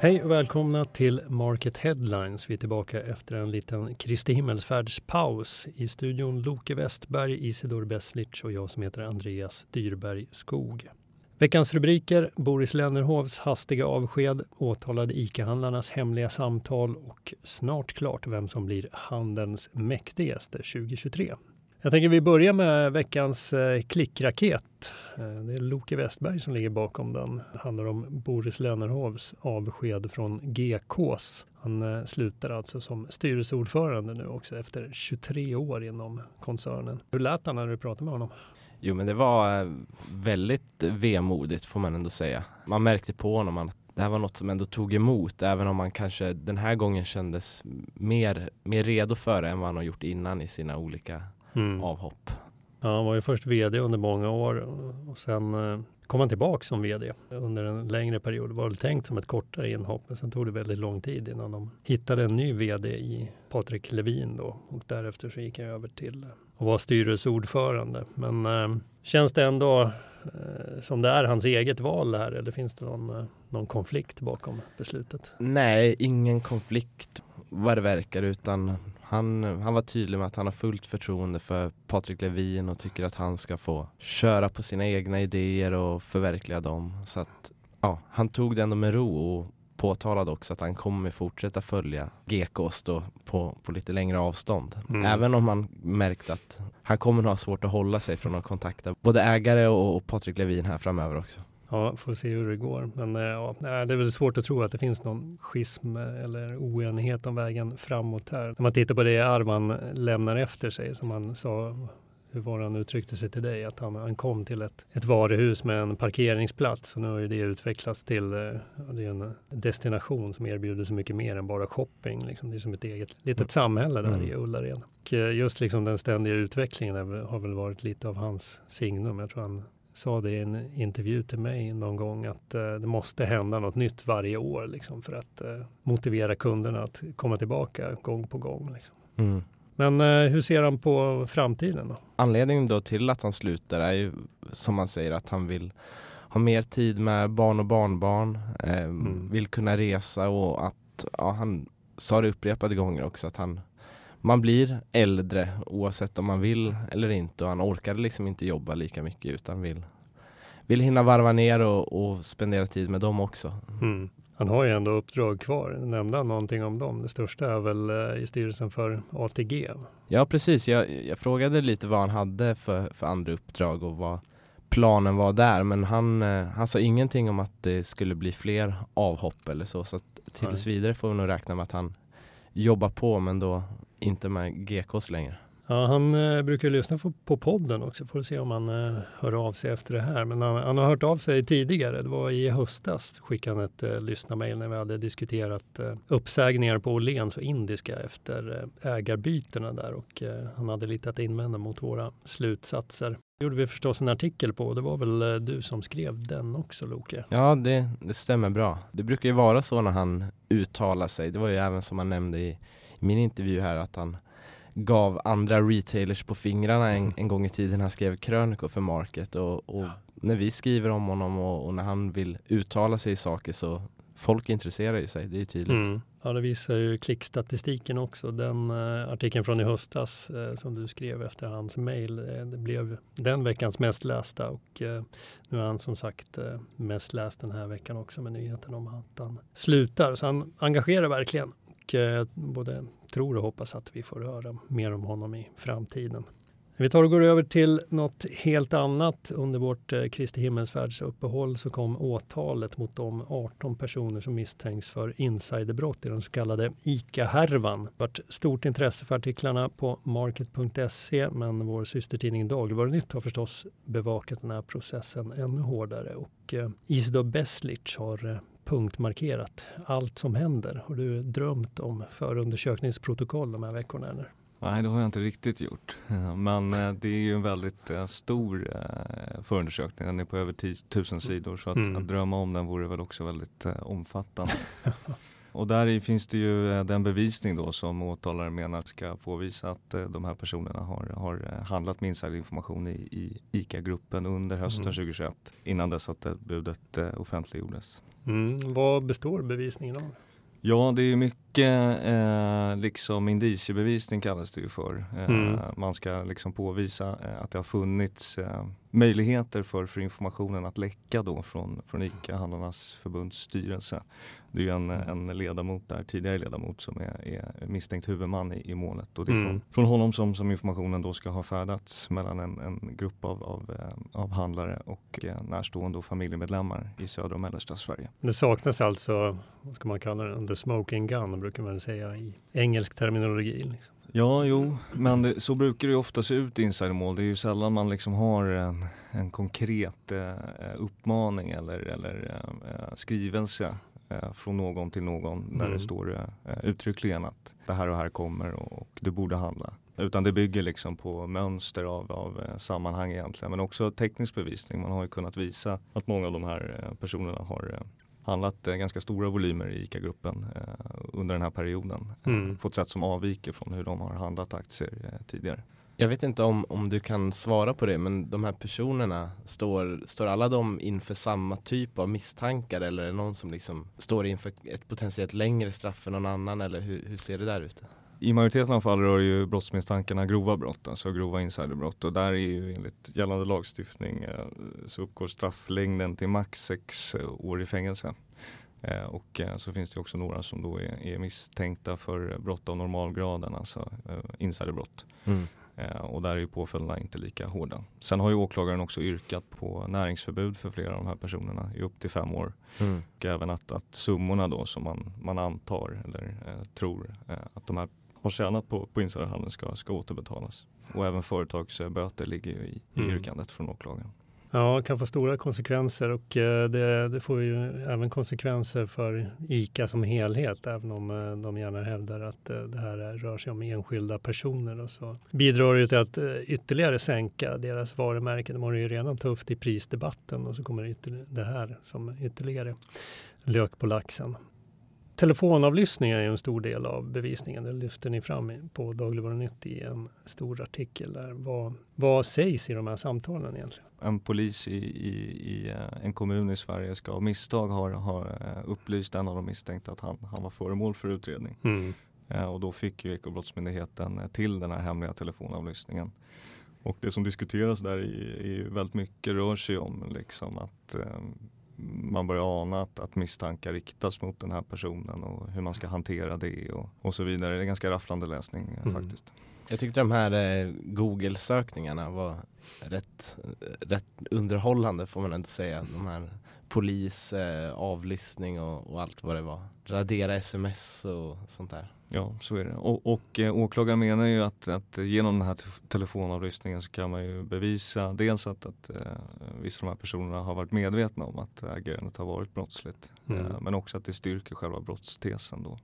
Hej och välkomna till Market Headlines. Vi är tillbaka efter en liten Kristi himmelsfärdspaus. I studion Loke Westberg, Isidor Beslic och jag som heter Andreas Dyrberg Skog. Veckans rubriker Boris Lennerhovs hastiga avsked, åtalade ICA-handlarnas hemliga samtal och snart klart vem som blir handelns mäktigaste 2023. Jag tänker vi börjar med veckans eh, klickraket. Eh, det är Loke Westberg som ligger bakom den. Det handlar om Boris Lönnerhovs avsked från GKs. Han eh, slutar alltså som styrelseordförande nu också efter 23 år inom koncernen. Hur lät han när du pratade med honom? Jo men det var väldigt vemodigt får man ändå säga. Man märkte på honom att det här var något som ändå tog emot även om man kanske den här gången kändes mer, mer redo för det än vad han har gjort innan i sina olika mm. avhopp. Ja, han var ju först vd under många år och sen eh, kom han tillbaka som vd under en längre period. Det var väl tänkt som ett kortare inhopp men sen tog det väldigt lång tid innan de hittade en ny vd i Patrik Levin då och därefter så gick han över till att vara styrelseordförande. Men eh, känns det ändå eh, som det är hans eget val här eller finns det någon, eh, någon konflikt bakom beslutet? Nej, ingen konflikt vad det verkar utan han, han var tydlig med att han har fullt förtroende för Patrik Levin och tycker att han ska få köra på sina egna idéer och förverkliga dem. Så att ja, han tog det ändå med ro och påtalade också att han kommer fortsätta följa GKs då på, på lite längre avstånd. Mm. Även om man märkt att han kommer ha svårt att hålla sig från att kontakta både ägare och, och Patrik Levin här framöver också. Ja, får se hur det går. Men eh, ja, det är väl svårt att tro att det finns någon schism eller oenighet om vägen framåt här. När man tittar på det Arman lämnar efter sig, som han sa, hur var han uttryckte sig till dig, att han, han kom till ett, ett varuhus med en parkeringsplats och nu har ju det utvecklats till eh, det är en destination som erbjuder så mycket mer än bara shopping. Liksom. Det är som ett eget litet mm. samhälle där mm. i Ullared. Och eh, just liksom den ständiga utvecklingen har väl varit lite av hans signum. Jag tror han sa det i en intervju till mig någon gång att eh, det måste hända något nytt varje år liksom, för att eh, motivera kunderna att komma tillbaka gång på gång. Liksom. Mm. Men eh, hur ser han på framtiden? Då? Anledningen då till att han slutar är ju som man säger att han vill ha mer tid med barn och barnbarn, eh, mm. vill kunna resa och att ja, han sa det upprepade gånger också att han man blir äldre oavsett om man vill eller inte och han orkade liksom inte jobba lika mycket utan vill, vill hinna varva ner och, och spendera tid med dem också. Mm. Han har ju ändå uppdrag kvar. Nämnde han någonting om dem? Det största är väl eh, i styrelsen för ATG? Ja precis, jag, jag frågade lite vad han hade för, för andra uppdrag och vad planen var där men han, eh, han sa ingenting om att det skulle bli fler avhopp eller så så tills vidare får vi nog räkna med att han jobbar på men då inte med GKs längre. Ja, han eh, brukar lyssna på, på podden också. Får se om han eh, hör av sig efter det här. Men han, han, har hört av sig tidigare. Det var i höstas skickade han ett eh, lyssnarmail när vi hade diskuterat eh, uppsägningar på Åhléns och Indiska efter eh, ägarbytena där och eh, han hade lite att invända mot våra slutsatser. Det gjorde vi förstås en artikel på. Det var väl eh, du som skrev den också Loke? Ja, det, det stämmer bra. Det brukar ju vara så när han uttalar sig. Det var ju även som han nämnde i min intervju här att han gav andra retailers på fingrarna en, en gång i tiden han skrev krönikor för Market och, och ja. när vi skriver om honom och, och, när han vill uttala sig i saker så folk intresserar ju sig, det är tydligt. Mm. Ja, det visar ju klickstatistiken också. Den uh, artikeln från i höstas uh, som du skrev efter hans mejl, uh, det blev den veckans mest lästa och nu är han som sagt mest läst den här veckan också med nyheten om att han slutar. Så han engagerar verkligen och eh, både tror och hoppas att vi får höra mer om honom i framtiden. Vi tar och går över till något helt annat. Under vårt eh, Kristi himmelsfärdsuppehåll så kom åtalet mot de 18 personer som misstänks för insiderbrott i den så kallade ICA-härvan. Det varit stort intresse för artiklarna på market.se men vår systertidning Dagligvarunytt har förstås bevakat den här processen ännu hårdare och eh, Isidor Beslic har eh, punktmarkerat allt som händer. Har du drömt om förundersökningsprotokoll de här veckorna? Eller? Nej, det har jag inte riktigt gjort. Men eh, det är ju en väldigt eh, stor eh, förundersökning. Den är på över 10 000 sidor så att, mm. att drömma om den vore väl också väldigt omfattande. och där finns det ju eh, den bevisning då som åtalaren menar ska påvisa att eh, de här personerna har, har eh, handlat med insiderinformation i, i ICA-gruppen under hösten mm. 2021 innan dess att budet offentliggjordes. Mm. Vad består bevisningen av? Ja, det är mycket eh, liksom indiciebevisning kallas det ju för. Eh, mm. Man ska liksom påvisa eh, att det har funnits eh, möjligheter för, för informationen att läcka då från, från ICA-handlarnas förbunds styrelse. Det är ju en, mm. en ledamot där, tidigare ledamot som är, är misstänkt huvudman i, i målet och det är mm. från, från honom som, som informationen då ska ha färdats mellan en, en grupp av, av, eh, av handlare och eh, närstående och familjemedlemmar i södra och mellersta Sverige. Det saknas alltså, vad ska man kalla det, the smoking gun brukar man säga i engelsk terminologi. Liksom. Ja, jo, men det, så brukar det ju ofta se ut i insidermål. Det är ju sällan man liksom har en, en konkret eh, uppmaning eller, eller eh, skrivelse eh, från någon till någon mm. där det står eh, uttryckligen att det här och här kommer och, och du borde handla. Utan det bygger liksom på mönster av, av eh, sammanhang egentligen men också teknisk bevisning. Man har ju kunnat visa att många av de här eh, personerna har handlat eh, ganska stora volymer i ICA-gruppen eh, under den här perioden. Eh, mm. På ett sätt som avviker från hur de har handlat aktier tidigare. Jag vet inte om, om du kan svara på det men de här personerna, står, står alla de inför samma typ av misstankar eller är det någon som liksom står inför ett potentiellt längre straff än någon annan eller hur, hur ser det där ut? I majoriteten av fall rör ju brottsmisstankarna grova brott, alltså grova insiderbrott och där är ju enligt gällande lagstiftning eh, så uppgår strafflängden till max sex eh, år i fängelse. Eh, och så finns det också några som då är, är misstänkta för brott av normalgraden, alltså insiderbrott. Mm. Och där är ju påföljderna inte lika hårda. Sen har ju åklagaren också yrkat på näringsförbud för flera av de här personerna i upp till fem år. Mm. Och även att, att summorna då som man, man antar eller eh, tror eh, att de här har tjänat på, på insiderhandeln ska, ska återbetalas. Och även företagsböter ligger ju i, mm. yrkandet från åklagaren. Ja, kan få stora konsekvenser och eh, det, det, får ju även konsekvenser för ICA som helhet, även om eh, de gärna hävdar att eh, det här rör sig om enskilda personer. Och så bidrar det till att ytterligare sänka deras varumärke. De har det ju redan tufft i prisdebatten och så kommer det här som ytterligare lök på laxen. Telefonavlyssning är en stor del av bevisningen. Det lyfter ni fram på Dagligvarunytt i en stor artikel. Där. Vad, vad sägs i de här samtalen egentligen? En polis i, i, i eh, en kommun i Sverige ska av misstag ha, ha eh, upplyst en av de misstänkta att han, han var föremål för utredning. Mm. Eh, och då fick ju Ekobrottsmyndigheten till den här hemliga telefonavlyssningen. Och det som diskuteras där i, i väldigt mycket rör sig om liksom att man börjar ana att, att misstankar riktas mot den här personen och hur man ska hantera det och, och så vidare. Det är ganska rafflande läsning mm. faktiskt. Jag tyckte de här eh, Google-sökningarna var rätt, rätt underhållande får man ändå säga. De här polis, eh, avlyssning och, och, allt vad det var. Radera sms och sånt där. Ja, så är det. Och, och eh, åklagaren menar ju att, att genom den här telefonavlyssningen så kan man ju bevisa dels att, att eh, vissa av de här personerna har varit medvetna om att agerandet har varit brottsligt. Mm. Eh, men också att det styrker själva brottstesen då.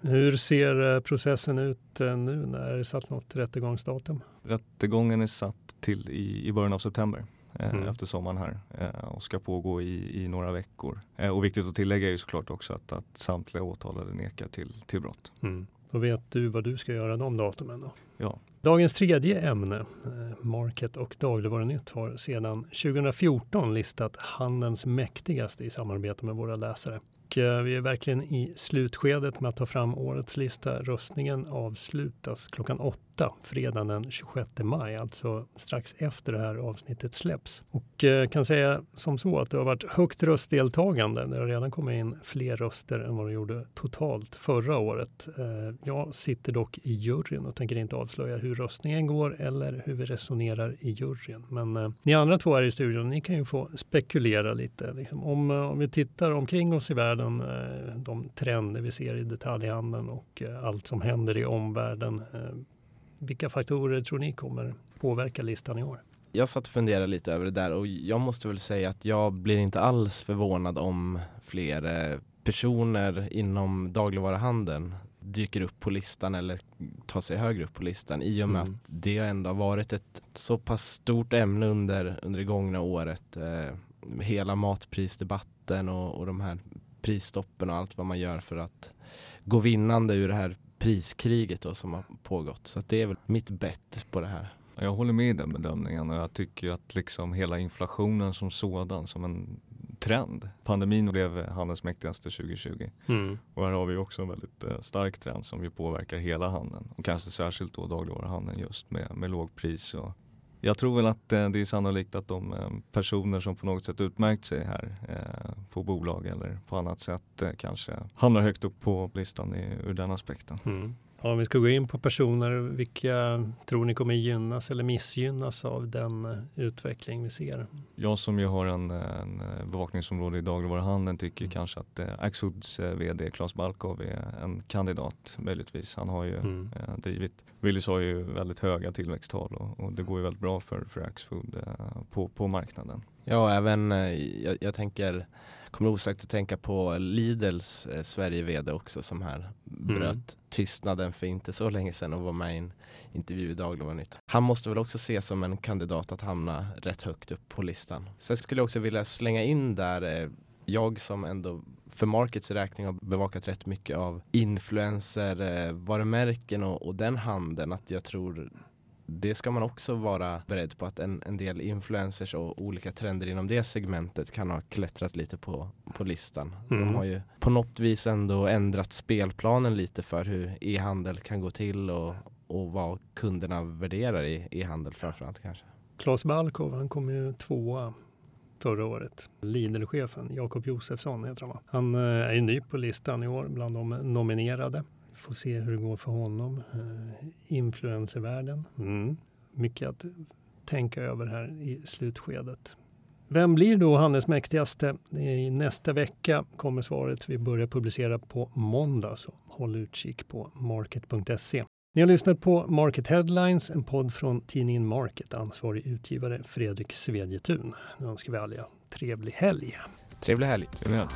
Hur ser eh, processen ut eh, nu? När är det satt något rättegångsdatum? Rättegången är satt till i, i början av september. Eh, mm. efter sommaren här och ska pågå i, i några veckor. Och viktigt att tillägga är ju såklart också att, att samtliga åtalade nekar till, till brott. Mm. Då vet du vad du ska göra de datumen då? Ja. Dagens tredje ämne, Market och dagligvarunytt, har sedan 2014 listat handelns mäktigaste i samarbete med våra läsare. Eh, vi är verkligen i slutskedet med att ta fram årets lista. Röstningen avslutas klockan åtta fredagen den 26 maj, alltså strax efter det här avsnittet släpps. Och eh, kan säga som så att det har varit högt röstdeltagande. Det har redan kommit in fler röster än vad det gjorde totalt förra året. Eh, jag sitter dock i juryn och tänker inte avslöja hur röstningen går eller hur vi resonerar i juryn. Men eh, ni andra två här i studion, ni kan ju få spekulera lite. Liksom, om, om vi tittar omkring oss i världen de trender vi ser i detaljhandeln och allt som händer i omvärlden. Eh, vilka faktorer tror ni kommer påverka listan i år? Jag satt och funderade lite över det där och jag måste väl säga att jag blir inte alls förvånad om fler personer inom dagligvaruhandeln dyker upp på listan eller tar sig högre upp på listan i och med mm. att det ändå har varit ett så pass stort ämne under, under det gångna året. Eh, hela matprisdebatten och, och de här prisstoppen och allt vad man gör för att gå vinnande ur det här priskriget då som har pågått. Så det är väl mitt bett på det här. Jag håller med i den bedömningen och jag tycker att liksom hela inflationen som sådan som en trend. Pandemin blev handelns mäktigaste 2020 mm. och här har vi också en väldigt eh, stark trend som ju påverkar hela handeln och kanske särskilt då dagligvaruhandeln just med, med lågpris och jag tror väl att eh, det är sannolikt att de eh, personer som på något sätt utmärkt sig här eh, på bolag eller på annat sätt eh, kanske hamnar högt upp på listan ur den aspekten. Mm. Om vi ska gå in på personer, vilka tror ni kommer gynnas eller missgynnas av den eh, utveckling vi ser? Jag som ju har en, en bevakningsområde i dagligvaruhandeln tycker mm. kanske att eh, Axfoods eh, VD Claes Balkov är en kandidat möjligtvis. Han har ju mm. eh, drivit, Willys har ju väldigt höga tillväxttal och, och, det går ju väldigt bra för, för Axfood eh, på, på marknaden. Ja, även eh, jag, jag tänker kommer osökt att tänka på Lidls eh, Sverige-VD också som här bröt mm. tystnaden för inte så länge sedan och var med i en intervju i Dagligvarunytt. Han måste väl också ses som en kandidat att hamna rätt högt upp på listan. Sen skulle jag också vilja slänga in där eh, jag som ändå för Markets räkning har bevakat rätt mycket av influencer, eh, varumärken och, och den handeln att jag tror det ska man också vara beredd på att en, en del influencers och olika trender inom det segmentet kan ha klättrat lite på, på listan. Mm. De har ju på något vis ändå ändrat spelplanen lite för hur e-handel kan gå till och, och vad kunderna värderar i e-handel framförallt kanske. Claes Balkov, han kom ju tvåa förra året. Lidl-chefen Jakob Josefsson heter han va? Han eh, är ju ny på listan i år bland de nominerade. Får se hur det går för honom. Uh, influencervärlden. Mm. Mycket att tänka över här i slutskedet. Vem blir då handelsmäktigaste? I nästa vecka kommer svaret. Vi börjar publicera på måndag, så håll utkik på market.se. Ni har lyssnat på Market Headlines, en podd från tidningen Market. Ansvarig utgivare Fredrik Svedjetun. Nu önskar vi alla trevlig helg. Trevlig helg. Trevlig helg.